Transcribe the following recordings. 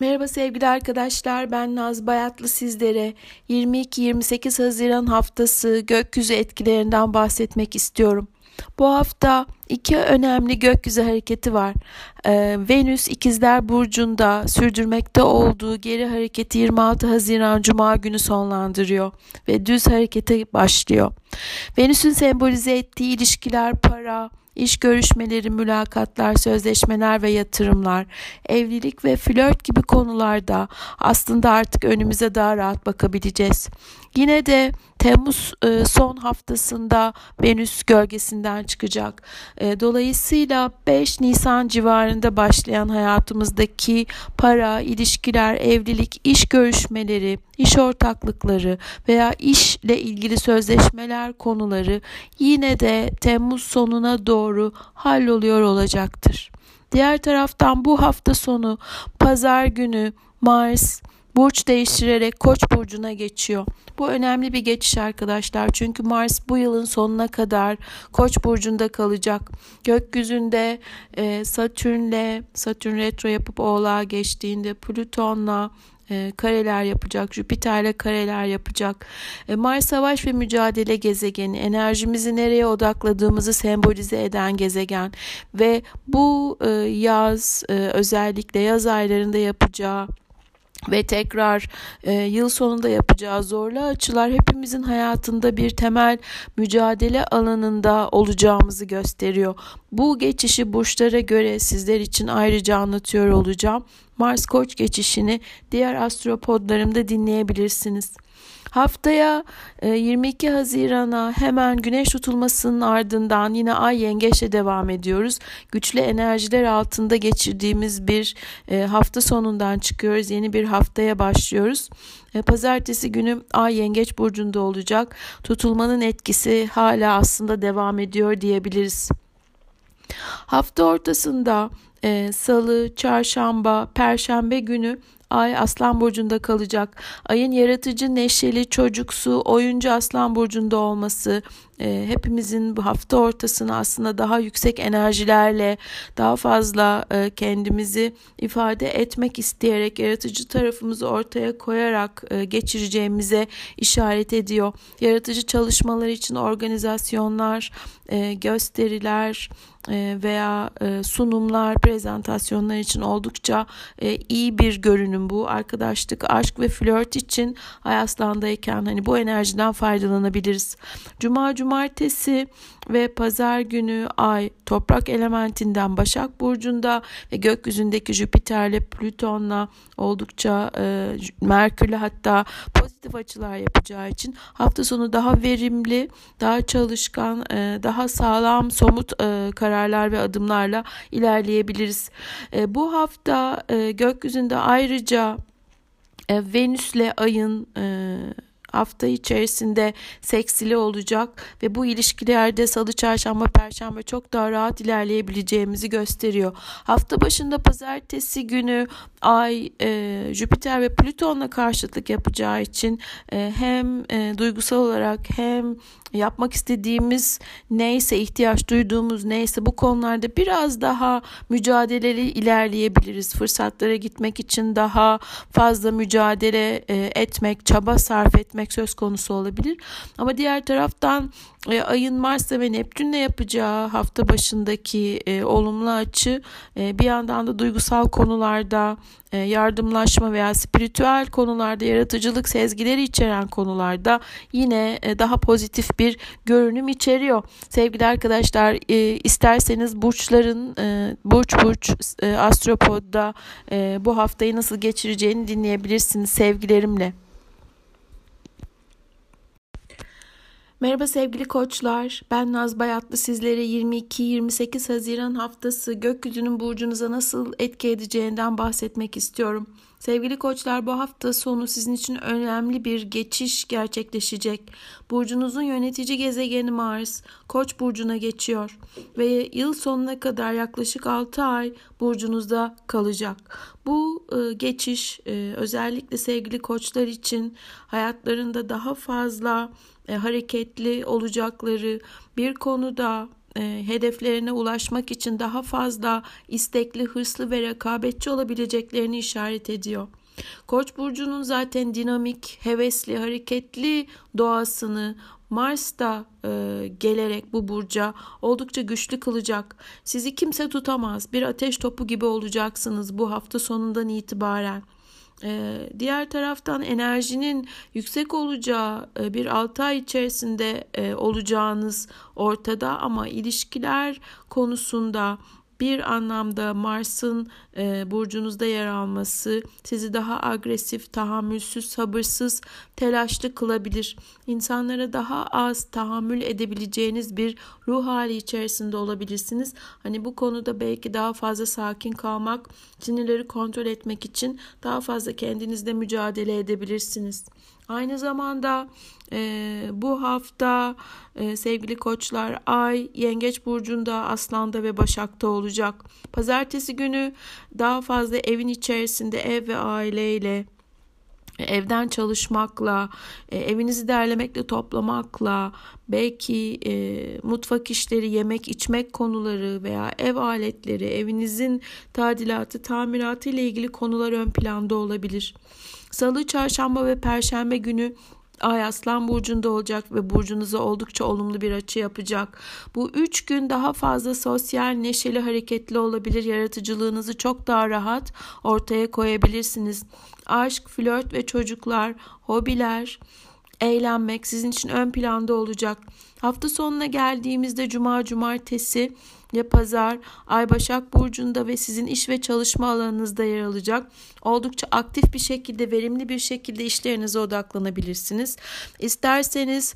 Merhaba sevgili arkadaşlar ben Naz Bayatlı sizlere 22-28 Haziran haftası gökyüzü etkilerinden bahsetmek istiyorum. Bu hafta iki önemli gökyüzü hareketi var. Ee, Venüs İkizler Burcu'nda sürdürmekte olduğu geri hareketi 26 Haziran Cuma günü sonlandırıyor ve düz harekete başlıyor. Venüs'ün sembolize ettiği ilişkiler, para, iş görüşmeleri, mülakatlar, sözleşmeler ve yatırımlar, evlilik ve flört gibi konularda aslında artık önümüze daha rahat bakabileceğiz. Yine de Temmuz e, son haftasında Venüs gölgesinden çıkacak. E, dolayısıyla 5 Nisan civarında başlayan hayatımızdaki para, ilişkiler, evlilik, iş görüşmeleri, iş ortaklıkları veya işle ilgili sözleşmeler konuları yine de Temmuz sonuna doğru halloluyor olacaktır. Diğer taraftan bu hafta sonu pazar günü Mars burç değiştirerek Koç burcuna geçiyor. Bu önemli bir geçiş arkadaşlar. Çünkü Mars bu yılın sonuna kadar Koç burcunda kalacak. Gökyüzünde e, Satürn'le Satürn retro yapıp Oğlağa geçtiğinde Plüton'la e, kareler yapacak, Jüpiter'le kareler yapacak. E, Mars savaş ve mücadele gezegeni, enerjimizi nereye odakladığımızı sembolize eden gezegen ve bu e, yaz e, özellikle yaz aylarında yapacağı ve tekrar e, yıl sonunda yapacağı zorlu açılar hepimizin hayatında bir temel mücadele alanında olacağımızı gösteriyor. Bu geçişi burçlara göre sizler için ayrıca anlatıyor olacağım. Mars Koç geçişini diğer astropodlarımda dinleyebilirsiniz. Haftaya 22 e, Haziran'a hemen güneş tutulmasının ardından yine ay yengeçle devam ediyoruz. Güçlü enerjiler altında geçirdiğimiz bir e, hafta sonundan çıkıyoruz. Yeni bir haftaya başlıyoruz. E, pazartesi günü ay yengeç burcunda olacak. Tutulmanın etkisi hala aslında devam ediyor diyebiliriz. Hafta ortasında salı, çarşamba, perşembe günü Ay Aslan Burcu'nda kalacak. Ayın yaratıcı, neşeli, çocuksu, oyuncu Aslan Burcu'nda olması e, hepimizin bu hafta ortasını aslında daha yüksek enerjilerle daha fazla e, kendimizi ifade etmek isteyerek yaratıcı tarafımızı ortaya koyarak e, geçireceğimize işaret ediyor. Yaratıcı çalışmalar için organizasyonlar, e, gösteriler, veya e, sunumlar, prezentasyonlar için oldukça e, iyi bir görünüm bu. Arkadaşlık, aşk ve flört için Ay Aslan'dayken hani bu enerjiden faydalanabiliriz. Cuma, cumartesi ve pazar günü ay toprak elementinden Başak Burcu'nda ve gökyüzündeki Jüpiter'le Plüton'la oldukça e, Merkür'le hatta pozitif açılar yapacağı için hafta sonu daha verimli, daha çalışkan, e, daha sağlam, somut e, kararlar ve adımlarla ilerleyebiliriz. E, bu hafta e, gökyüzünde ayrıca e, Venüs'le ayın e, hafta içerisinde seksili olacak ve bu ilişkilerde salı, çarşamba, perşembe çok daha rahat ilerleyebileceğimizi gösteriyor. Hafta başında pazartesi günü Ay, e, Jüpiter ve Plüton'la karşıtlık yapacağı için e, hem e, duygusal olarak hem yapmak istediğimiz neyse, ihtiyaç duyduğumuz neyse bu konularda biraz daha mücadeleli ilerleyebiliriz. Fırsatlara gitmek için daha fazla mücadele e, etmek, çaba sarf etmek söz konusu olabilir. Ama diğer taraftan e, ayın Mars'ta ve Neptün'le yapacağı hafta başındaki e, olumlu açı bir yandan da duygusal konularda yardımlaşma veya spiritüel konularda yaratıcılık sezgileri içeren konularda yine e, daha pozitif bir görünüm içeriyor. Sevgili arkadaşlar e, isterseniz burçların e, burç burç e, astropodda e, bu haftayı nasıl geçireceğini dinleyebilirsiniz sevgilerimle. Merhaba sevgili koçlar. Ben Naz Bayatlı sizlere 22-28 Haziran haftası gökyüzünün burcunuza nasıl etki edeceğinden bahsetmek istiyorum. Sevgili koçlar bu hafta sonu sizin için önemli bir geçiş gerçekleşecek. Burcunuzun yönetici gezegeni Mars Koç burcuna geçiyor ve yıl sonuna kadar yaklaşık 6 ay burcunuzda kalacak. Bu e, geçiş e, özellikle sevgili koçlar için hayatlarında daha fazla e, hareketli olacakları bir konuda e, hedeflerine ulaşmak için daha fazla istekli, hırslı ve rekabetçi olabileceklerini işaret ediyor. Koç burcunun zaten dinamik, hevesli, hareketli doğasını Mars da e, gelerek bu burca oldukça güçlü kılacak. Sizi kimse tutamaz. Bir ateş topu gibi olacaksınız bu hafta sonundan itibaren. Ee, diğer taraftan enerjinin yüksek olacağı e, bir 6 ay içerisinde e, olacağınız ortada. Ama ilişkiler konusunda bir anlamda Mars'ın e, burcunuzda yer alması sizi daha agresif, tahammülsüz, sabırsız, telaşlı kılabilir. İnsanlara daha az tahammül edebileceğiniz bir ruh hali içerisinde olabilirsiniz. Hani bu konuda belki daha fazla sakin kalmak, sinirleri kontrol etmek için daha fazla kendinizde mücadele edebilirsiniz. Aynı zamanda e, bu hafta e, sevgili koçlar Ay Yengeç Burcu'nda Aslan'da ve Başak'ta olacak. Pazartesi günü daha fazla evin içerisinde ev ve aileyle evden çalışmakla, e, evinizi derlemekle, toplamakla, belki e, mutfak işleri, yemek, içmek konuları veya ev aletleri, evinizin tadilatı, tamiratı ile ilgili konular ön planda olabilir. Salı, çarşamba ve perşembe günü Ay Aslan Burcu'nda olacak ve burcunuza oldukça olumlu bir açı yapacak. Bu üç gün daha fazla sosyal, neşeli, hareketli olabilir. Yaratıcılığınızı çok daha rahat ortaya koyabilirsiniz. Aşk, flört ve çocuklar, hobiler, eğlenmek sizin için ön planda olacak. Hafta sonuna geldiğimizde cuma, cumartesi ve pazar Ay Başak Burcu'nda ve sizin iş ve çalışma alanınızda yer alacak. Oldukça aktif bir şekilde, verimli bir şekilde işlerinize odaklanabilirsiniz. İsterseniz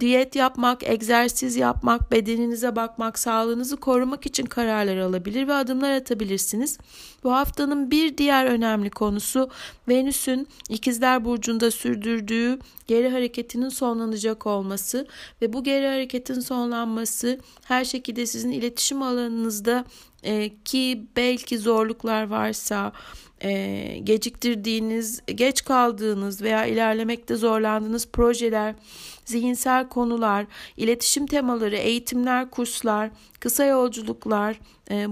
diyet yapmak, egzersiz yapmak, bedeninize bakmak, sağlığınızı korumak için kararlar alabilir ve adımlar atabilirsiniz. Bu haftanın bir diğer önemli konusu Venüs'ün İkizler Burcu'nda sürdürdüğü geri hareketinin sonlanacak olması ve bu geri hareketin sonlanması her şekilde sizin iletişim alanınızda e, ki belki zorluklar varsa e, geciktirdiğiniz, geç kaldığınız veya ilerlemekte zorlandığınız projeler, zihinsel konular, iletişim temaları, eğitimler, kurslar, kısa yolculuklar e, e,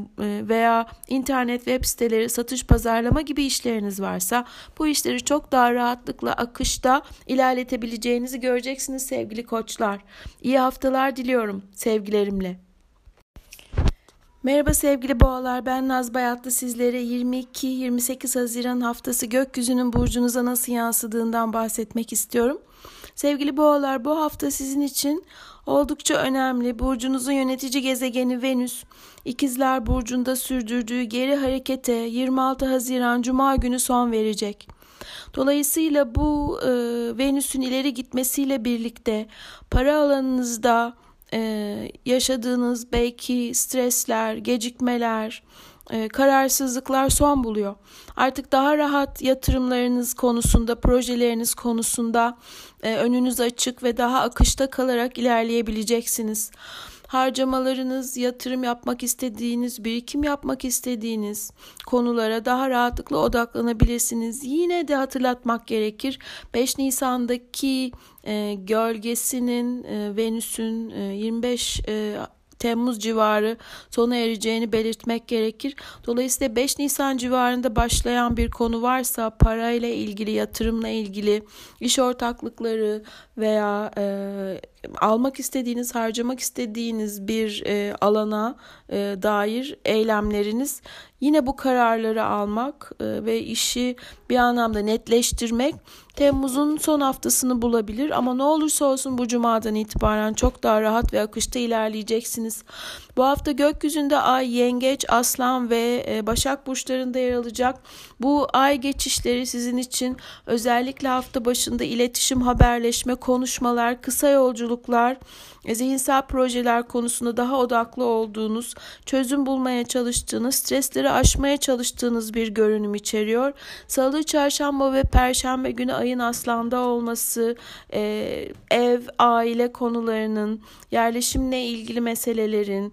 veya internet web siteleri, satış, pazarlama gibi işleriniz varsa bu işleri çok daha rahatlıkla akışta ilerletebileceğinizi göreceksiniz sevgili koçlar. İyi haftalar diliyorum sevgilerimle. Merhaba sevgili boğalar ben Naz Bayatlı sizlere 22-28 Haziran haftası gökyüzünün burcunuza nasıl yansıdığından bahsetmek istiyorum. Sevgili boğalar bu hafta sizin için oldukça önemli. Burcunuzun yönetici gezegeni Venüs İkizler Burcu'nda sürdürdüğü geri harekete 26 Haziran Cuma günü son verecek. Dolayısıyla bu e, Venüs'ün ileri gitmesiyle birlikte para alanınızda e, yaşadığınız belki stresler, gecikmeler, e, kararsızlıklar son buluyor. Artık daha rahat yatırımlarınız konusunda, projeleriniz konusunda e, önünüz açık ve daha akışta kalarak ilerleyebileceksiniz harcamalarınız, yatırım yapmak istediğiniz, birikim yapmak istediğiniz konulara daha rahatlıkla odaklanabilirsiniz. Yine de hatırlatmak gerekir. 5 Nisan'daki e, gölgesinin e, Venüs'ün e, 25 e, Temmuz civarı sona ereceğini belirtmek gerekir. Dolayısıyla 5 Nisan civarında başlayan bir konu varsa parayla ilgili, yatırımla ilgili, iş ortaklıkları veya e, almak istediğiniz, harcamak istediğiniz bir e, alana e, dair eylemleriniz yine bu kararları almak e, ve işi bir anlamda netleştirmek Temmuz'un son haftasını bulabilir ama ne olursa olsun bu cumadan itibaren çok daha rahat ve akışta ilerleyeceksiniz. Bu hafta gökyüzünde Ay, Yengeç, Aslan ve e, Başak burçlarında yer alacak. Bu ay geçişleri sizin için özellikle hafta başında iletişim, haberleşme, konuşmalar, kısa yolculuklar, e, zihinsel projeler konusunda daha odaklı olduğunuz, çözüm bulmaya çalıştığınız, stresleri aşmaya çalıştığınız bir görünüm içeriyor. Salı, çarşamba ve perşembe günü ayın aslanda olması, e, ev, aile konularının, yerleşimle ilgili meselelerin,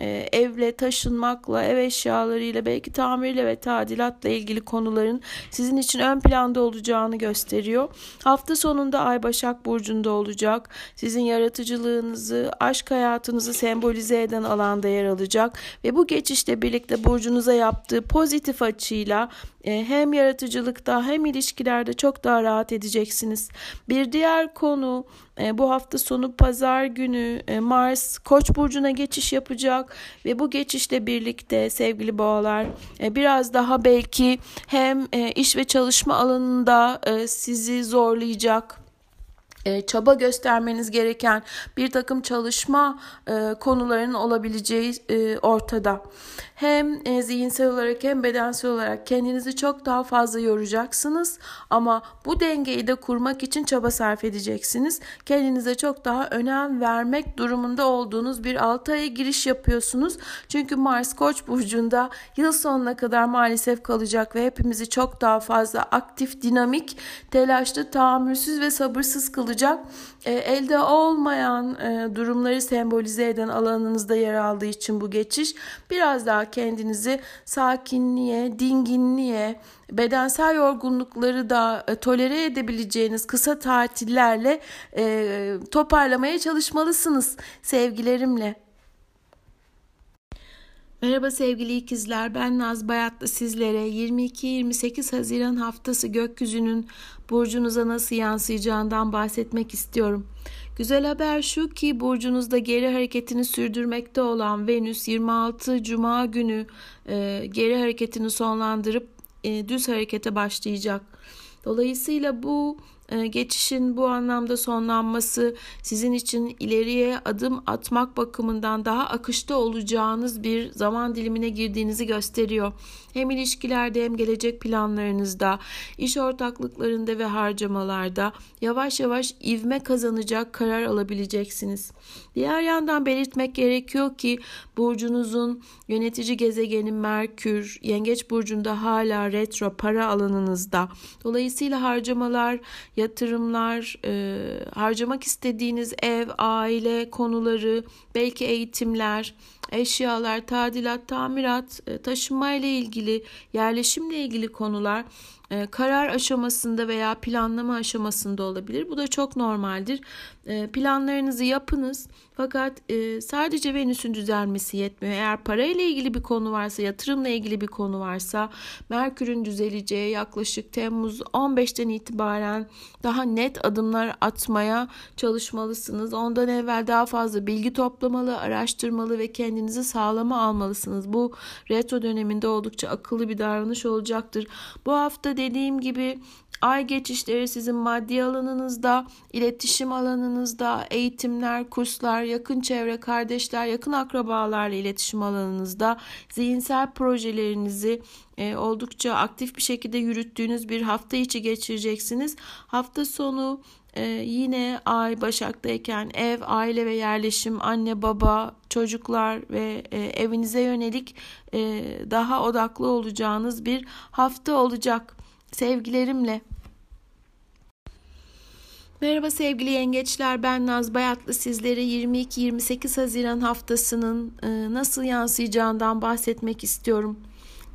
e, evle taşınmakla, ev eşyalarıyla, belki tamirle ve tadilatla ilgili konuların sizin için ön planda olacağını gösteriyor. Hafta sonunda Ay Başak Burcu'nda olacak. Sizin yaratıcılığınızı, aşk hayatınızı sembolize eden alanda yer alacak ve bu geçişle birlikte burcunuza yaptığı pozitif açıyla e, hem yaratıcılıkta hem ilişkilerde çok daha rahat edeceksiniz. Bir diğer konu e, bu hafta sonu pazar günü e, Mars Koç burcuna geçiş yapacak ve bu geçişle birlikte sevgili boğalar biraz daha belki hem iş ve çalışma alanında sizi zorlayacak e, çaba göstermeniz gereken bir takım çalışma e, konularının olabileceği e, ortada. Hem e, zihinsel olarak hem bedensel olarak kendinizi çok daha fazla yoracaksınız ama bu dengeyi de kurmak için çaba sarf edeceksiniz. Kendinize çok daha önem vermek durumunda olduğunuz bir 6 aya giriş yapıyorsunuz. Çünkü Mars Koç burcunda yıl sonuna kadar maalesef kalacak ve hepimizi çok daha fazla aktif, dinamik, telaşlı, tahammülsüz ve sabırsız kılacak olacak. E, elde olmayan e, durumları sembolize eden alanınızda yer aldığı için bu geçiş biraz daha kendinizi sakinliğe, dinginliğe, bedensel yorgunlukları da e, tolere edebileceğiniz kısa tatillerle e, toparlamaya çalışmalısınız sevgilerimle. Merhaba sevgili ikizler ben Naz Bayatlı sizlere 22-28 Haziran haftası gökyüzünün burcunuza nasıl yansıyacağından bahsetmek istiyorum. Güzel haber şu ki burcunuzda geri hareketini sürdürmekte olan Venüs 26 Cuma günü e, geri hareketini sonlandırıp e, düz harekete başlayacak. Dolayısıyla bu geçişin bu anlamda sonlanması sizin için ileriye adım atmak bakımından daha akışta olacağınız bir zaman dilimine girdiğinizi gösteriyor. Hem ilişkilerde hem gelecek planlarınızda, iş ortaklıklarında ve harcamalarda yavaş yavaş ivme kazanacak karar alabileceksiniz. Diğer yandan belirtmek gerekiyor ki burcunuzun yönetici gezegeni Merkür, Yengeç burcunda hala retro para alanınızda. Dolayısıyla harcamalar yatırımlar, e, harcamak istediğiniz ev, aile konuları, belki eğitimler, eşyalar, tadilat, tamirat, e, taşınma ile ilgili, yerleşimle ilgili konular e, karar aşamasında veya planlama aşamasında olabilir. Bu da çok normaldir. E, planlarınızı yapınız. Fakat sadece Venüs'ün düzelmesi yetmiyor. Eğer parayla ilgili bir konu varsa, yatırımla ilgili bir konu varsa Merkür'ün düzeleceği yaklaşık Temmuz 15'ten itibaren daha net adımlar atmaya çalışmalısınız. Ondan evvel daha fazla bilgi toplamalı, araştırmalı ve kendinizi sağlama almalısınız. Bu retro döneminde oldukça akıllı bir davranış olacaktır. Bu hafta dediğim gibi ay geçişleri sizin maddi alanınızda, iletişim alanınızda, eğitimler, kurslar, yakın çevre, kardeşler, yakın akrabalarla iletişim alanınızda zihinsel projelerinizi e, oldukça aktif bir şekilde yürüttüğünüz bir hafta içi geçireceksiniz. Hafta sonu e, yine ay Başak'tayken ev, aile ve yerleşim, anne, baba, çocuklar ve e, evinize yönelik e, daha odaklı olacağınız bir hafta olacak. Sevgilerimle. Merhaba sevgili yengeçler ben Naz Bayatlı sizlere 22-28 Haziran haftasının e, nasıl yansıyacağından bahsetmek istiyorum.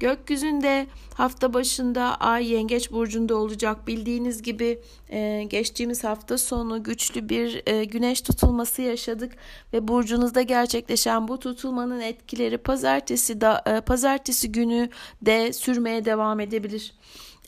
Gökyüzünde hafta başında Ay Yengeç burcunda olacak. Bildiğiniz gibi e, geçtiğimiz hafta sonu güçlü bir e, güneş tutulması yaşadık ve burcunuzda gerçekleşen bu tutulmanın etkileri pazartesi da pazartesi günü de sürmeye devam edebilir.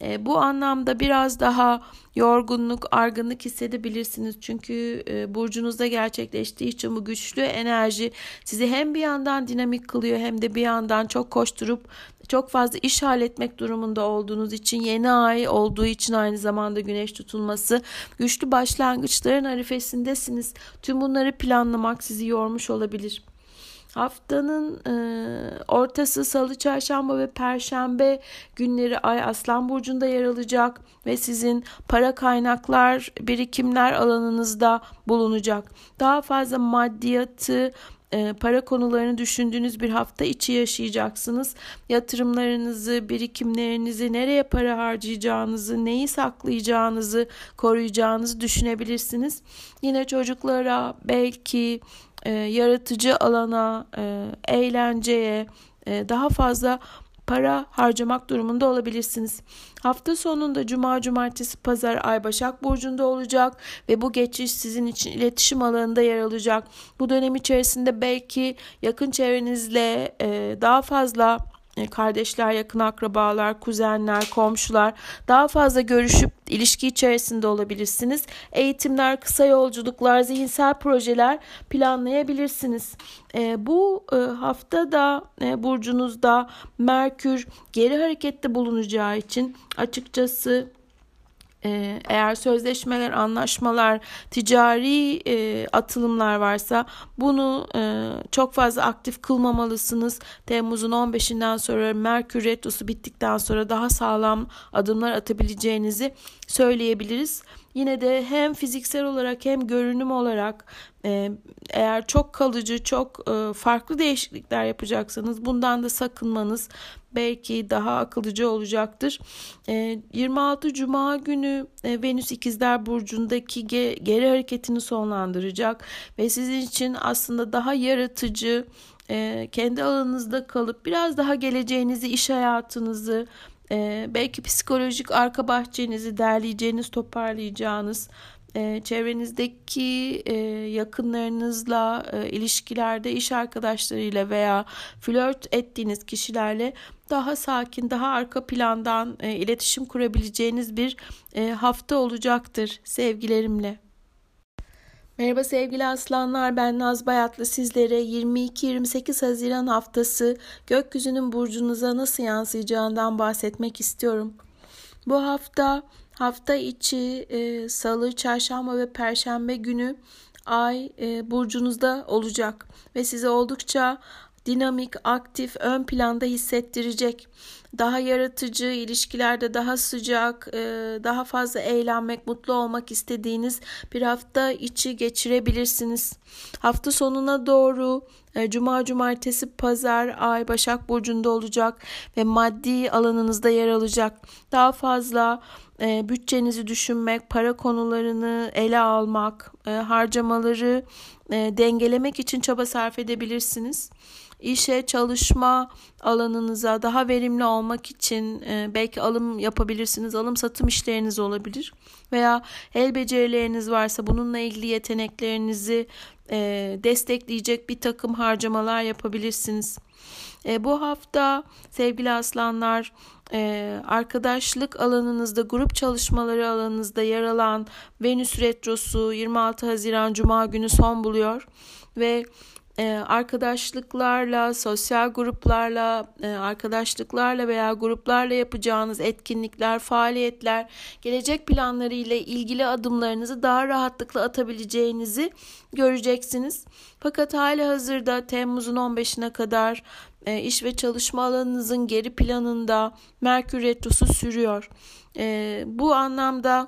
E, bu anlamda biraz daha yorgunluk, argınlık hissedebilirsiniz. Çünkü e, burcunuzda gerçekleştiği için bu güçlü enerji sizi hem bir yandan dinamik kılıyor hem de bir yandan çok koşturup çok fazla iş halletmek durumunda olduğunuz için yeni ay olduğu için aynı zamanda güneş tutulması güçlü başlangıçların arifesindesiniz. Tüm bunları planlamak sizi yormuş olabilir. Haftanın e, ortası salı, çarşamba ve perşembe günleri Ay Aslan Burcu'nda yer alacak ve sizin para kaynaklar, birikimler alanınızda bulunacak. Daha fazla maddiyatı e, para konularını düşündüğünüz bir hafta içi yaşayacaksınız. Yatırımlarınızı, birikimlerinizi, nereye para harcayacağınızı, neyi saklayacağınızı, koruyacağınızı düşünebilirsiniz. Yine çocuklara belki e, yaratıcı alana, e, eğlenceye, e, daha fazla para harcamak durumunda olabilirsiniz. Hafta sonunda cuma, cumartesi, pazar ay Başak Burcu'nda olacak ve bu geçiş sizin için iletişim alanında yer alacak. Bu dönem içerisinde belki yakın çevrenizle daha fazla kardeşler, yakın akrabalar, kuzenler, komşular daha fazla görüşüp ilişki içerisinde olabilirsiniz. Eğitimler, kısa yolculuklar, zihinsel projeler planlayabilirsiniz. E, bu e, hafta da burcunuzda Merkür geri harekette bulunacağı için açıkçası eğer sözleşmeler, anlaşmalar, ticari e, atılımlar varsa bunu e, çok fazla aktif kılmamalısınız. Temmuz'un 15'inden sonra Merkür Retrosu bittikten sonra daha sağlam adımlar atabileceğinizi söyleyebiliriz. Yine de hem fiziksel olarak hem görünüm olarak e, eğer çok kalıcı, çok e, farklı değişiklikler yapacaksanız bundan da sakınmanız belki daha akıllıca olacaktır. 26 Cuma günü Venüs İkizler Burcu'ndaki geri hareketini sonlandıracak ve sizin için aslında daha yaratıcı, kendi alanınızda kalıp biraz daha geleceğinizi, iş hayatınızı, e, belki psikolojik arka bahçenizi derleyeceğiniz, toparlayacağınız, e, çevrenizdeki e, yakınlarınızla e, ilişkilerde, iş arkadaşlarıyla veya flört ettiğiniz kişilerle daha sakin, daha arka plandan e, iletişim kurabileceğiniz bir e, hafta olacaktır sevgilerimle. Merhaba sevgili aslanlar ben Naz Bayatlı sizlere 22-28 Haziran haftası gökyüzünün burcunuza nasıl yansıyacağından bahsetmek istiyorum. Bu hafta hafta içi e, salı, çarşamba ve perşembe günü ay e, burcunuzda olacak ve size oldukça dinamik, aktif, ön planda hissettirecek. Daha yaratıcı, ilişkilerde daha sıcak, e, daha fazla eğlenmek, mutlu olmak istediğiniz bir hafta içi geçirebilirsiniz. Hafta sonuna doğru e, Cuma, Cumartesi, Pazar, Ay Başak Burcu'nda olacak ve maddi alanınızda yer alacak. Daha fazla e, bütçenizi düşünmek, para konularını ele almak, harcamaları dengelemek için çaba sarf edebilirsiniz işe, çalışma alanınıza daha verimli olmak için e, belki alım yapabilirsiniz. Alım satım işleriniz olabilir. Veya el becerileriniz varsa bununla ilgili yeteneklerinizi e, destekleyecek bir takım harcamalar yapabilirsiniz. E, bu hafta sevgili aslanlar e, arkadaşlık alanınızda, grup çalışmaları alanınızda yer alan Venüs Retrosu 26 Haziran Cuma günü son buluyor ve e, arkadaşlıklarla, sosyal gruplarla, e, arkadaşlıklarla veya gruplarla yapacağınız etkinlikler, faaliyetler, gelecek planları ile ilgili adımlarınızı daha rahatlıkla atabileceğinizi göreceksiniz. Fakat hali hazırda Temmuz'un 15'ine kadar e, iş ve çalışma alanınızın geri planında Merkür Retrosu sürüyor. Bu anlamda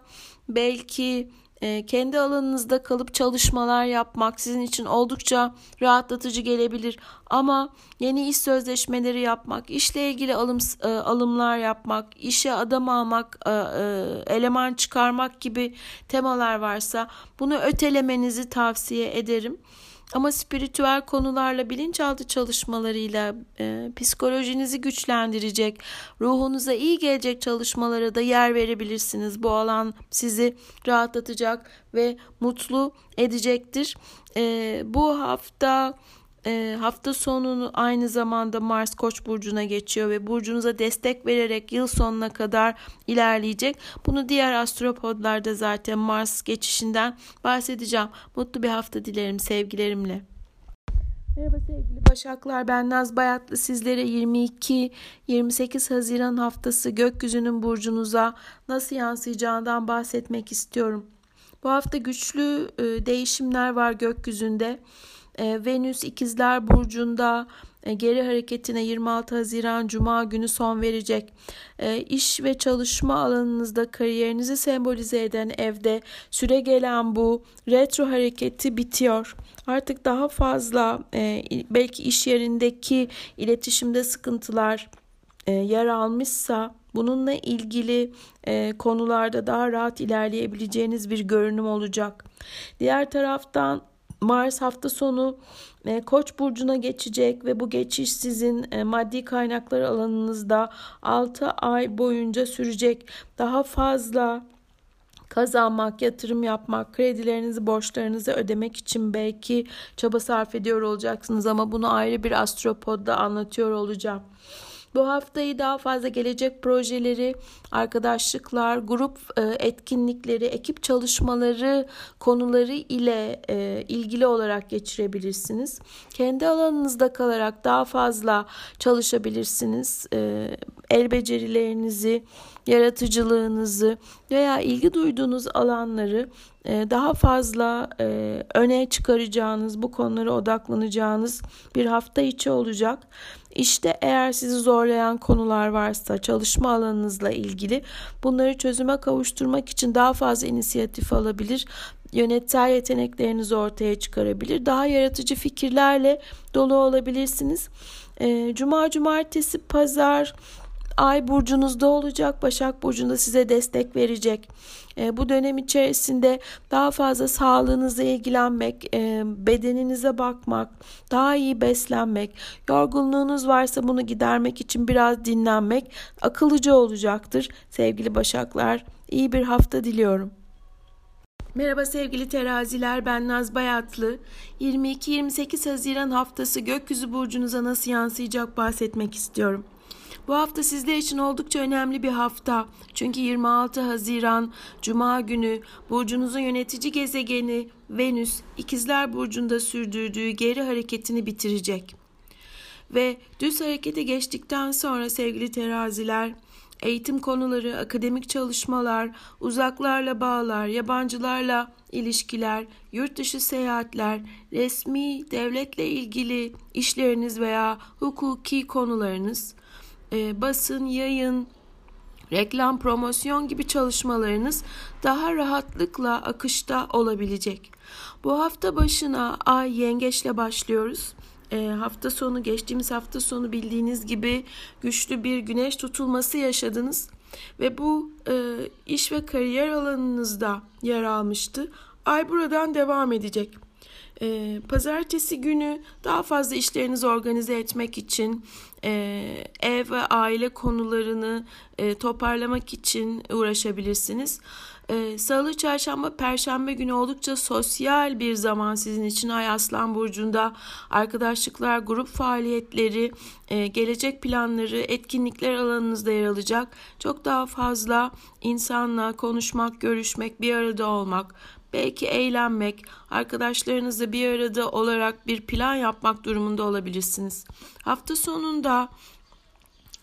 belki e, kendi alanınızda kalıp çalışmalar yapmak sizin için oldukça rahatlatıcı gelebilir. Ama yeni iş sözleşmeleri yapmak, işle ilgili alım e, alımlar yapmak, işe adam almak, e, e, eleman çıkarmak gibi temalar varsa bunu ötelemenizi tavsiye ederim. Ama spiritüel konularla, bilinçaltı çalışmalarıyla e, psikolojinizi güçlendirecek, ruhunuza iyi gelecek çalışmalara da yer verebilirsiniz. Bu alan sizi rahatlatacak ve mutlu edecektir. E, bu hafta e, hafta sonunu aynı zamanda Mars Koç burcuna geçiyor ve burcunuza destek vererek yıl sonuna kadar ilerleyecek. Bunu diğer astropodlarda zaten Mars geçişinden bahsedeceğim. Mutlu bir hafta dilerim sevgilerimle. Merhaba sevgili Başaklar ben Naz Bayatlı sizlere 22-28 Haziran haftası gökyüzünün burcunuza nasıl yansıyacağından bahsetmek istiyorum. Bu hafta güçlü e, değişimler var gökyüzünde e, Venüs ikizler burcunda e, geri hareketine 26 Haziran Cuma günü son verecek. E, iş ve çalışma alanınızda kariyerinizi sembolize eden evde süre gelen bu retro hareketi bitiyor. Artık daha fazla e, belki iş yerindeki iletişimde sıkıntılar yer almışsa bununla ilgili konularda daha rahat ilerleyebileceğiniz bir görünüm olacak. Diğer taraftan Mars hafta sonu e, Koç burcuna geçecek ve bu geçiş sizin e, maddi kaynaklar alanınızda 6 ay boyunca sürecek. Daha fazla kazanmak, yatırım yapmak, kredilerinizi, borçlarınızı ödemek için belki çaba sarf ediyor olacaksınız ama bunu ayrı bir astropodda anlatıyor olacağım. Bu haftayı daha fazla gelecek projeleri, arkadaşlıklar, grup e, etkinlikleri, ekip çalışmaları konuları ile e, ilgili olarak geçirebilirsiniz. Kendi alanınızda kalarak daha fazla çalışabilirsiniz. E, el becerilerinizi, yaratıcılığınızı veya ilgi duyduğunuz alanları daha fazla öne çıkaracağınız, bu konulara odaklanacağınız bir hafta içi olacak. İşte eğer sizi zorlayan konular varsa çalışma alanınızla ilgili bunları çözüme kavuşturmak için daha fazla inisiyatif alabilir yönetsel yeteneklerinizi ortaya çıkarabilir. Daha yaratıcı fikirlerle dolu olabilirsiniz. Cuma, cumartesi, pazar, Ay burcunuzda olacak. Başak burcunda size destek verecek. E, bu dönem içerisinde daha fazla sağlığınıza ilgilenmek, e, bedeninize bakmak, daha iyi beslenmek, yorgunluğunuz varsa bunu gidermek için biraz dinlenmek akıllıca olacaktır. Sevgili Başaklar, iyi bir hafta diliyorum. Merhaba sevgili teraziler ben Naz Bayatlı. 22-28 Haziran haftası gökyüzü burcunuza nasıl yansıyacak bahsetmek istiyorum. Bu hafta sizler için oldukça önemli bir hafta. Çünkü 26 Haziran Cuma günü burcunuzun yönetici gezegeni Venüs İkizler Burcu'nda sürdürdüğü geri hareketini bitirecek. Ve düz harekete geçtikten sonra sevgili teraziler eğitim konuları, akademik çalışmalar, uzaklarla bağlar, yabancılarla ilişkiler, yurt dışı seyahatler, resmi devletle ilgili işleriniz veya hukuki konularınız e, basın, yayın, reklam, promosyon gibi çalışmalarınız daha rahatlıkla akışta olabilecek. Bu hafta başına ay yengeçle başlıyoruz. E, hafta sonu geçtiğimiz hafta sonu bildiğiniz gibi güçlü bir güneş tutulması yaşadınız ve bu e, iş ve kariyer alanınızda yer almıştı. Ay buradan devam edecek. E, pazartesi günü daha fazla işlerinizi organize etmek için e, ev ve aile konularını e, toparlamak için uğraşabilirsiniz. E, Salı, çarşamba, perşembe günü oldukça sosyal bir zaman sizin için Ay Aslan Burcu'nda arkadaşlıklar, grup faaliyetleri, e, gelecek planları, etkinlikler alanınızda yer alacak. Çok daha fazla insanla konuşmak, görüşmek, bir arada olmak, belki eğlenmek, arkadaşlarınızla bir arada olarak bir plan yapmak durumunda olabilirsiniz. Hafta sonunda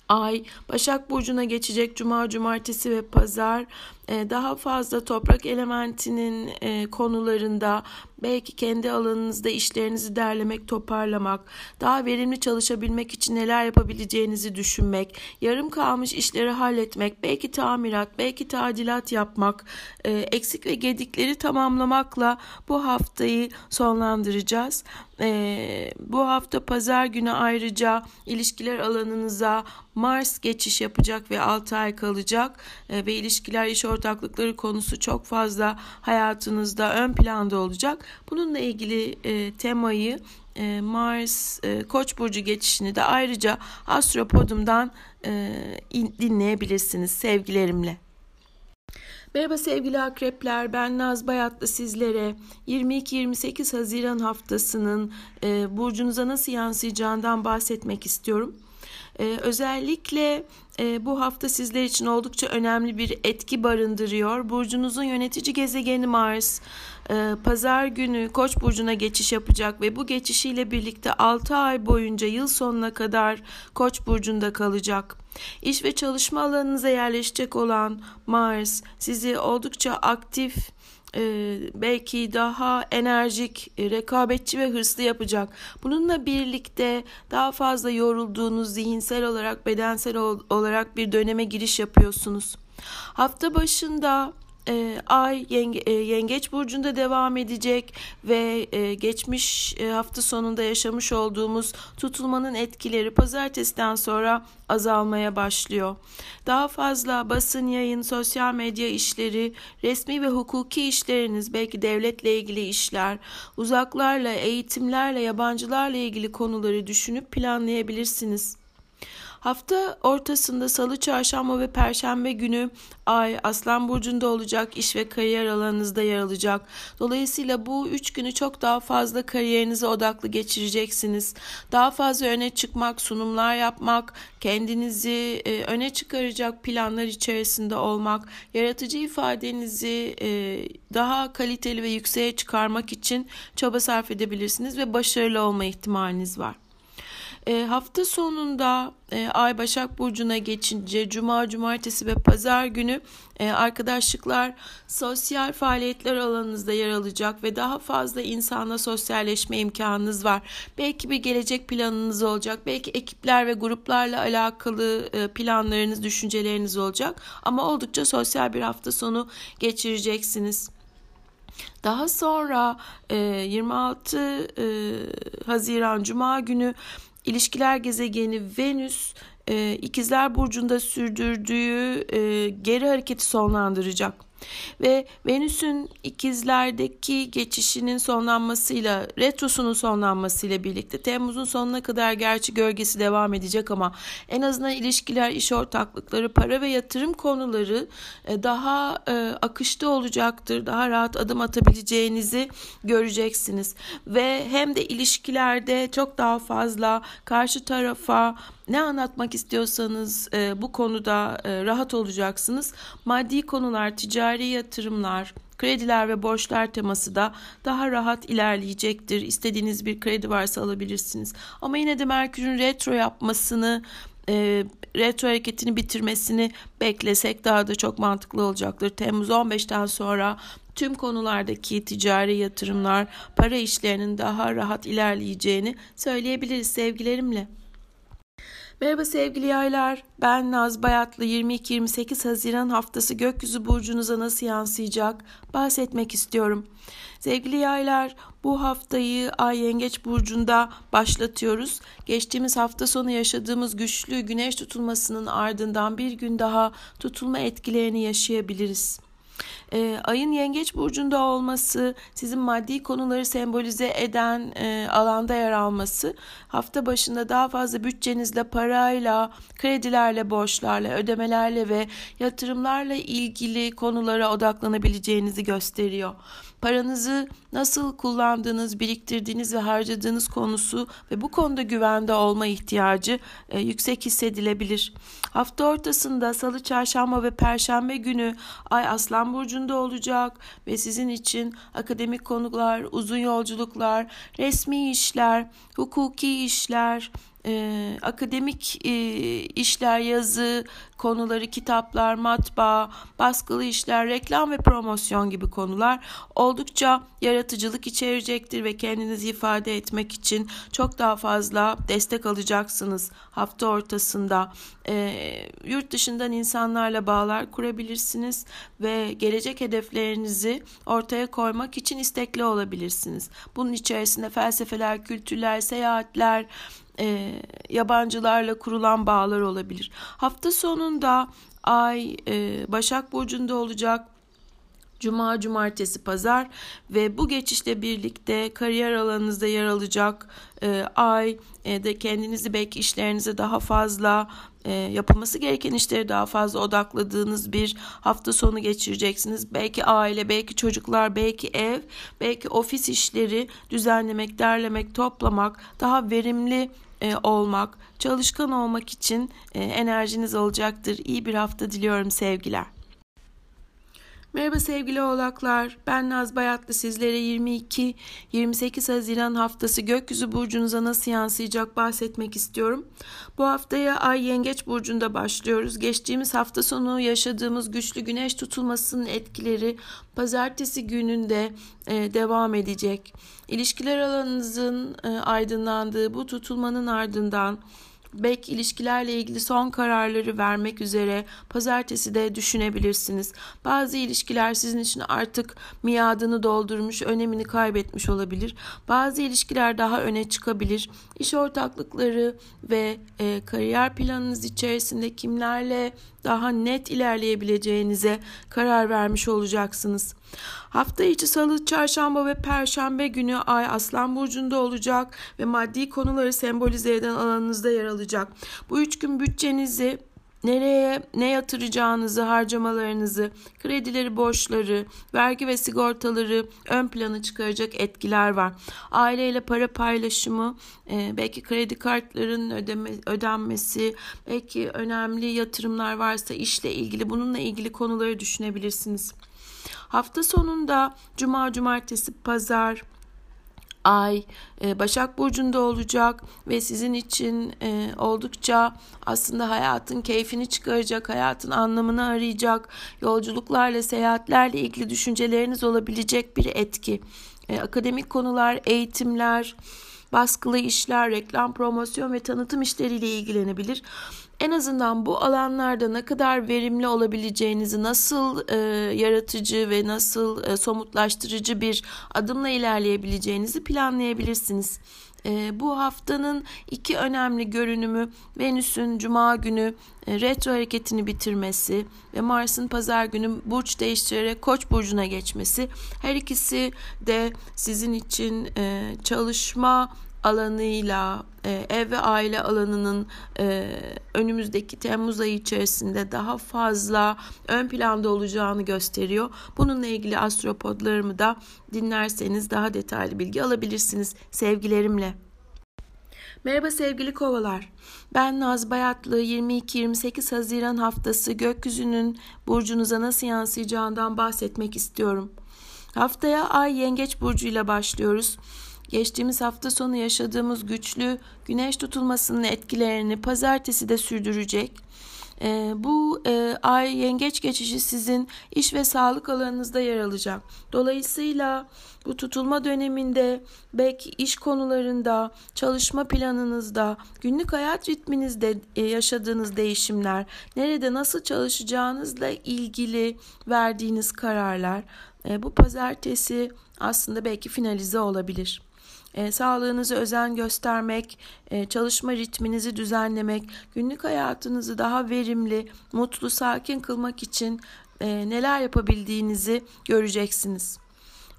Ay Başak Burcu'na geçecek Cuma, Cumartesi ve Pazar daha fazla toprak elementinin e, konularında belki kendi alanınızda işlerinizi derlemek, toparlamak, daha verimli çalışabilmek için neler yapabileceğinizi düşünmek, yarım kalmış işleri halletmek, belki tamirat, belki tadilat yapmak, e, eksik ve gedikleri tamamlamakla bu haftayı sonlandıracağız. Bu hafta pazar günü ayrıca ilişkiler alanınıza Mars geçiş yapacak ve 6 ay kalacak ve ilişkiler iş ortaklıkları konusu çok fazla hayatınızda ön planda olacak. Bununla ilgili e, temayı e, Mars e, Koç burcu geçişini de ayrıca Astropodum'dan e, in, dinleyebilirsiniz sevgilerimle. Merhaba sevgili akrepler ben Naz Bayatlı sizlere 22-28 Haziran haftasının e, burcunuza nasıl yansıyacağından bahsetmek istiyorum. Ee, özellikle e, bu hafta sizler için oldukça önemli bir etki barındırıyor. Burcunuzun yönetici gezegeni Mars e, pazar günü Koç burcuna geçiş yapacak ve bu geçişiyle birlikte 6 ay boyunca yıl sonuna kadar Koç burcunda kalacak. İş ve çalışma alanınıza yerleşecek olan Mars sizi oldukça aktif e, belki daha enerjik, e, rekabetçi ve hırslı yapacak. Bununla birlikte daha fazla yorulduğunuz zihinsel olarak, bedensel olarak bir döneme giriş yapıyorsunuz. Hafta başında e, ay yenge, e, yengeç burcunda devam edecek ve e, geçmiş e, hafta sonunda yaşamış olduğumuz tutulmanın etkileri pazartesiden sonra azalmaya başlıyor. Daha fazla basın yayın, sosyal medya işleri, resmi ve hukuki işleriniz, belki devletle ilgili işler, uzaklarla, eğitimlerle, yabancılarla ilgili konuları düşünüp planlayabilirsiniz. Hafta ortasında salı, çarşamba ve perşembe günü ay Aslan Burcu'nda olacak, iş ve kariyer alanınızda yer alacak. Dolayısıyla bu üç günü çok daha fazla kariyerinize odaklı geçireceksiniz. Daha fazla öne çıkmak, sunumlar yapmak, kendinizi e, öne çıkaracak planlar içerisinde olmak, yaratıcı ifadenizi e, daha kaliteli ve yükseğe çıkarmak için çaba sarf edebilirsiniz ve başarılı olma ihtimaliniz var. E, hafta sonunda e, Ay Başak Burcu'na geçince Cuma, Cumartesi ve Pazar günü e, arkadaşlıklar sosyal faaliyetler alanınızda yer alacak ve daha fazla insanla sosyalleşme imkanınız var. Belki bir gelecek planınız olacak, belki ekipler ve gruplarla alakalı e, planlarınız, düşünceleriniz olacak ama oldukça sosyal bir hafta sonu geçireceksiniz. Daha sonra 26 Haziran Cuma günü İlişkiler gezegeni Venüs e, İkizler Burcu'nda sürdürdüğü e, geri hareketi sonlandıracak. Ve Venüs'ün ikizlerdeki geçişinin sonlanmasıyla, retrosunun sonlanmasıyla birlikte Temmuz'un sonuna kadar gerçi gölgesi devam edecek ama en azından ilişkiler, iş ortaklıkları, para ve yatırım konuları e, daha e, akışta olacaktır. Daha rahat adım atabileceğinizi göreceksiniz. Ve hem de ilişkilerde çok daha fazla karşı tarafa ne anlatmak istiyorsanız e, bu konuda e, rahat olacaksınız. Maddi konular, ticari yatırımlar, krediler ve borçlar teması da daha rahat ilerleyecektir. İstediğiniz bir kredi varsa alabilirsiniz. Ama yine de Merkür'ün retro yapmasını e, retro hareketini bitirmesini beklesek daha da çok mantıklı olacaktır. Temmuz 15'ten sonra tüm konulardaki ticari yatırımlar, para işlerinin daha rahat ilerleyeceğini söyleyebiliriz sevgilerimle. Merhaba sevgili yaylar. Ben Naz Bayatlı 22-28 Haziran haftası gökyüzü burcunuza nasıl yansıyacak bahsetmek istiyorum. Sevgili yaylar bu haftayı Ay Yengeç burcunda başlatıyoruz. Geçtiğimiz hafta sonu yaşadığımız güçlü güneş tutulmasının ardından bir gün daha tutulma etkilerini yaşayabiliriz. E, ayın yengeç burcunda olması, sizin maddi konuları sembolize eden e, alanda yer alması, hafta başında daha fazla bütçenizle, parayla, kredilerle, borçlarla, ödemelerle ve yatırımlarla ilgili konulara odaklanabileceğinizi gösteriyor paranızı nasıl kullandığınız, biriktirdiğiniz ve harcadığınız konusu ve bu konuda güvende olma ihtiyacı e, yüksek hissedilebilir. Hafta ortasında salı, çarşamba ve perşembe günü Ay Aslan Burcu'nda olacak ve sizin için akademik konular, uzun yolculuklar, resmi işler, hukuki işler, e, akademik e, işler, yazı konuları, kitaplar, matbaa, baskılı işler, reklam ve promosyon gibi konular oldukça yaratıcılık içerecektir ve kendinizi ifade etmek için çok daha fazla destek alacaksınız hafta ortasında. E, yurt dışından insanlarla bağlar kurabilirsiniz ve gelecek hedeflerinizi ortaya koymak için istekli olabilirsiniz. Bunun içerisinde felsefeler, kültürler, seyahatler, e, yabancılarla kurulan bağlar olabilir. Hafta sonunda Ay e, Başak Burcu'nda olacak. Cuma, cumartesi, pazar ve bu geçişle birlikte kariyer alanınızda yer alacak e, ay e, de kendinizi belki işlerinize daha fazla e, yapılması gereken işleri daha fazla odakladığınız bir hafta sonu geçireceksiniz. Belki aile, belki çocuklar, belki ev, belki ofis işleri düzenlemek, derlemek, toplamak, daha verimli e, olmak, çalışkan olmak için e, enerjiniz olacaktır. İyi bir hafta diliyorum sevgiler. Merhaba sevgili oğlaklar. Ben Naz Bayatlı sizlere 22-28 Haziran haftası gökyüzü burcunuza nasıl yansıyacak bahsetmek istiyorum. Bu haftaya Ay Yengeç burcunda başlıyoruz. Geçtiğimiz hafta sonu yaşadığımız güçlü güneş tutulmasının etkileri pazartesi gününde e, devam edecek. İlişkiler alanınızın e, aydınlandığı bu tutulmanın ardından belki ilişkilerle ilgili son kararları vermek üzere pazartesi de düşünebilirsiniz. Bazı ilişkiler sizin için artık miadını doldurmuş, önemini kaybetmiş olabilir. Bazı ilişkiler daha öne çıkabilir. İş ortaklıkları ve e, kariyer planınız içerisinde kimlerle daha net ilerleyebileceğinize karar vermiş olacaksınız. Hafta içi salı, çarşamba ve perşembe günü ay aslan burcunda olacak ve maddi konuları sembolize eden alanınızda yer alacak. Bu üç gün bütçenizi nereye ne yatıracağınızı, harcamalarınızı, kredileri, borçları, vergi ve sigortaları ön plana çıkaracak etkiler var. Aileyle para paylaşımı, e, belki kredi kartlarının ödeme, ödenmesi, belki önemli yatırımlar varsa işle ilgili bununla ilgili konuları düşünebilirsiniz. Hafta sonunda cuma, cumartesi, pazar, ay e, Başak Burcu'nda olacak ve sizin için e, oldukça aslında hayatın keyfini çıkaracak, hayatın anlamını arayacak, yolculuklarla, seyahatlerle ilgili düşünceleriniz olabilecek bir etki. E, akademik konular, eğitimler, baskılı işler, reklam, promosyon ve tanıtım işleriyle ilgilenebilir en azından bu alanlarda ne kadar verimli olabileceğinizi, nasıl e, yaratıcı ve nasıl e, somutlaştırıcı bir adımla ilerleyebileceğinizi planlayabilirsiniz. E, bu haftanın iki önemli görünümü Venüs'ün Cuma günü e, retro hareketini bitirmesi ve Mars'ın Pazar günü burç değiştirerek Koç burcuna geçmesi. Her ikisi de sizin için e, çalışma alanıyla e, ev ve aile alanının e, önümüzdeki Temmuz ayı içerisinde daha fazla ön planda olacağını gösteriyor. Bununla ilgili astropodlarımı da dinlerseniz daha detaylı bilgi alabilirsiniz sevgilerimle. Merhaba sevgili kovalar. Ben Naz Bayatlı 22-28 Haziran haftası gökyüzünün burcunuza nasıl yansıyacağından bahsetmek istiyorum. Haftaya Ay Yengeç burcuyla başlıyoruz. Geçtiğimiz hafta sonu yaşadığımız güçlü güneş tutulmasının etkilerini pazartesi de sürdürecek. E, bu e, ay yengeç geçişi sizin iş ve sağlık alanınızda yer alacak. Dolayısıyla bu tutulma döneminde belki iş konularında, çalışma planınızda, günlük hayat ritminizde e, yaşadığınız değişimler, nerede nasıl çalışacağınızla ilgili verdiğiniz kararlar e, bu pazartesi aslında belki finalize olabilir e, sağlığınızı özen göstermek, e, çalışma ritminizi düzenlemek, günlük hayatınızı daha verimli, mutlu, sakin kılmak için e, neler yapabildiğinizi göreceksiniz.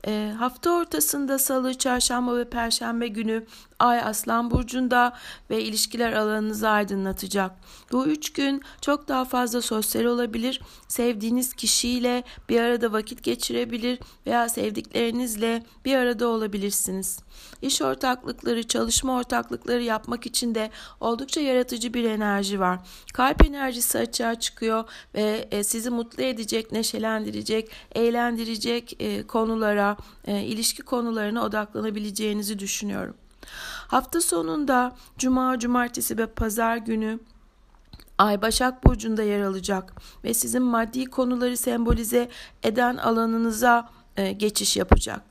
E, hafta ortasında salı, çarşamba ve perşembe günü Ay Aslan Burcu'nda ve ilişkiler alanınızı aydınlatacak. Bu üç gün çok daha fazla sosyal olabilir, sevdiğiniz kişiyle bir arada vakit geçirebilir veya sevdiklerinizle bir arada olabilirsiniz. İş ortaklıkları, çalışma ortaklıkları yapmak için de oldukça yaratıcı bir enerji var. Kalp enerjisi açığa çıkıyor ve e, sizi mutlu edecek, neşelendirecek, eğlendirecek e, konulara, e, ilişki konularına odaklanabileceğinizi düşünüyorum. Hafta sonunda cuma, cumartesi ve pazar günü Ay Başak Burcu'nda yer alacak ve sizin maddi konuları sembolize eden alanınıza e, geçiş yapacak.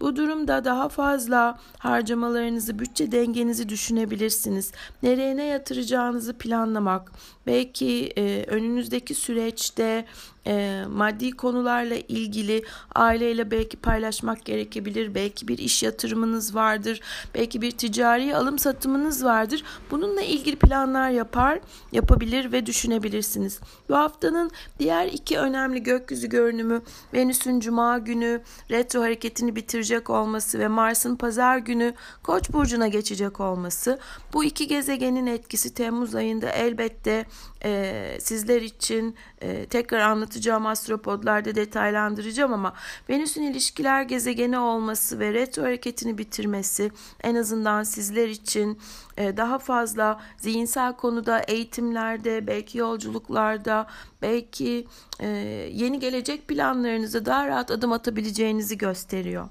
Bu durumda daha fazla harcamalarınızı, bütçe dengenizi düşünebilirsiniz. Nereye ne yatıracağınızı planlamak, belki e, önünüzdeki süreçte e, maddi konularla ilgili aileyle belki paylaşmak gerekebilir. Belki bir iş yatırımınız vardır. Belki bir ticari alım satımınız vardır. Bununla ilgili planlar yapar, yapabilir ve düşünebilirsiniz. Bu haftanın diğer iki önemli gökyüzü görünümü Venüs'ün cuma günü retro hareketini bitirecek olması ve Mars'ın pazar günü Koç burcuna geçecek olması bu iki gezegenin etkisi Temmuz ayında elbette e, sizler için e, tekrar anlatacağım astropodlarda detaylandıracağım ama Venüs'ün ilişkiler gezegeni olması ve retro hareketini bitirmesi en azından sizler için e, daha fazla zihinsel konuda eğitimlerde belki yolculuklarda belki e, yeni gelecek planlarınızı daha rahat adım atabileceğinizi gösteriyor.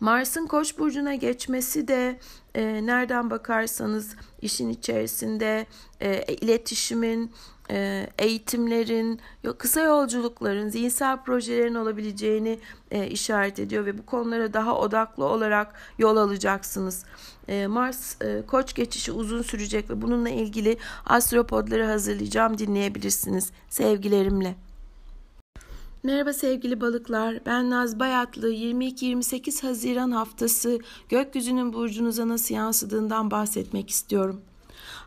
Mars'ın Koç burcuna geçmesi de e, nereden bakarsanız işin içerisinde e, iletişimin, e, eğitimlerin, kısa yolculukların, zihinsel projelerin olabileceğini e, işaret ediyor ve bu konulara daha odaklı olarak yol alacaksınız. E, Mars e, Koç geçişi uzun sürecek ve bununla ilgili astropodları hazırlayacağım dinleyebilirsiniz. Sevgilerimle. Merhaba sevgili balıklar. Ben Naz Bayatlı. 22-28 Haziran haftası gökyüzünün burcunuza nasıl yansıdığından bahsetmek istiyorum.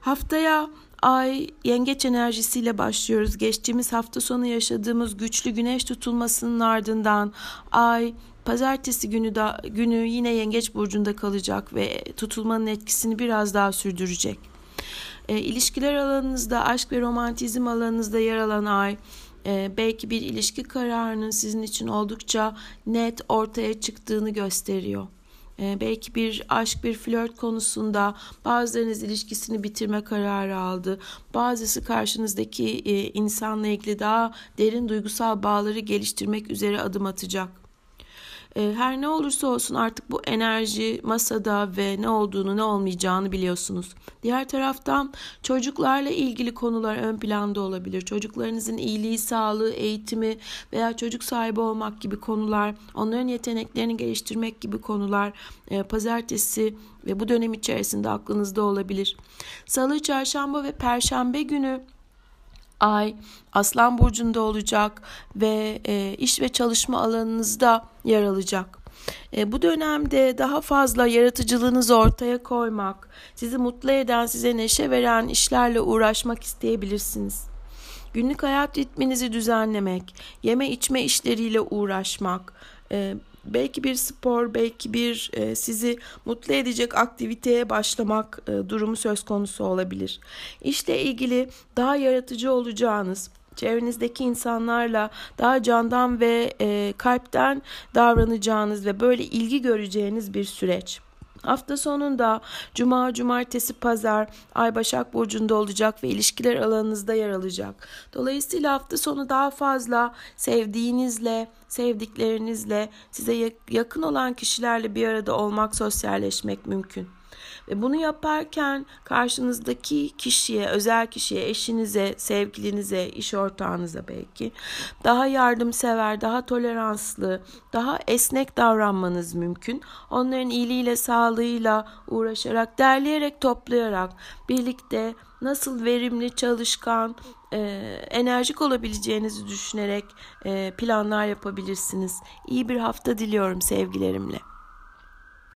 Haftaya Ay yengeç enerjisiyle başlıyoruz. Geçtiğimiz hafta sonu yaşadığımız güçlü güneş tutulmasının ardından Ay pazartesi günü da günü yine yengeç burcunda kalacak ve tutulmanın etkisini biraz daha sürdürecek. E, ilişkiler alanınızda, aşk ve romantizm alanınızda yer alan Ay e, belki bir ilişki kararının sizin için oldukça net ortaya çıktığını gösteriyor. E, belki bir aşk bir flört konusunda bazılarınız ilişkisini bitirme kararı aldı. Bazısı karşınızdaki e, insanla ilgili daha derin duygusal bağları geliştirmek üzere adım atacak. Ee, her ne olursa olsun artık bu enerji masada ve ne olduğunu ne olmayacağını biliyorsunuz. Diğer taraftan çocuklarla ilgili konular ön planda olabilir. Çocuklarınızın iyiliği, sağlığı, eğitimi veya çocuk sahibi olmak gibi konular, onların yeteneklerini geliştirmek gibi konular e, pazartesi ve bu dönem içerisinde aklınızda olabilir. Salı, çarşamba ve perşembe günü Ay Aslan burcunda olacak ve e, iş ve çalışma alanınızda yer alacak. E, bu dönemde daha fazla yaratıcılığınızı ortaya koymak, sizi mutlu eden, size neşe veren işlerle uğraşmak isteyebilirsiniz. Günlük hayat ritminizi düzenlemek, yeme içme işleriyle uğraşmak, e, belki bir spor, belki bir e, sizi mutlu edecek aktiviteye başlamak e, durumu söz konusu olabilir. İşle ilgili daha yaratıcı olacağınız, çevrenizdeki insanlarla daha candan ve e, kalpten davranacağınız ve böyle ilgi göreceğiniz bir süreç. Hafta sonunda cuma, cumartesi, pazar Ay Başak Burcu'nda olacak ve ilişkiler alanınızda yer alacak. Dolayısıyla hafta sonu daha fazla sevdiğinizle, sevdiklerinizle, size yakın olan kişilerle bir arada olmak, sosyalleşmek mümkün. Ve bunu yaparken karşınızdaki kişiye, özel kişiye, eşinize, sevgilinize, iş ortağınıza belki daha yardımsever, daha toleranslı, daha esnek davranmanız mümkün. Onların iyiliğiyle, sağlığıyla uğraşarak, derleyerek, toplayarak birlikte nasıl verimli, çalışkan, e, enerjik olabileceğinizi düşünerek e, planlar yapabilirsiniz. İyi bir hafta diliyorum sevgilerimle.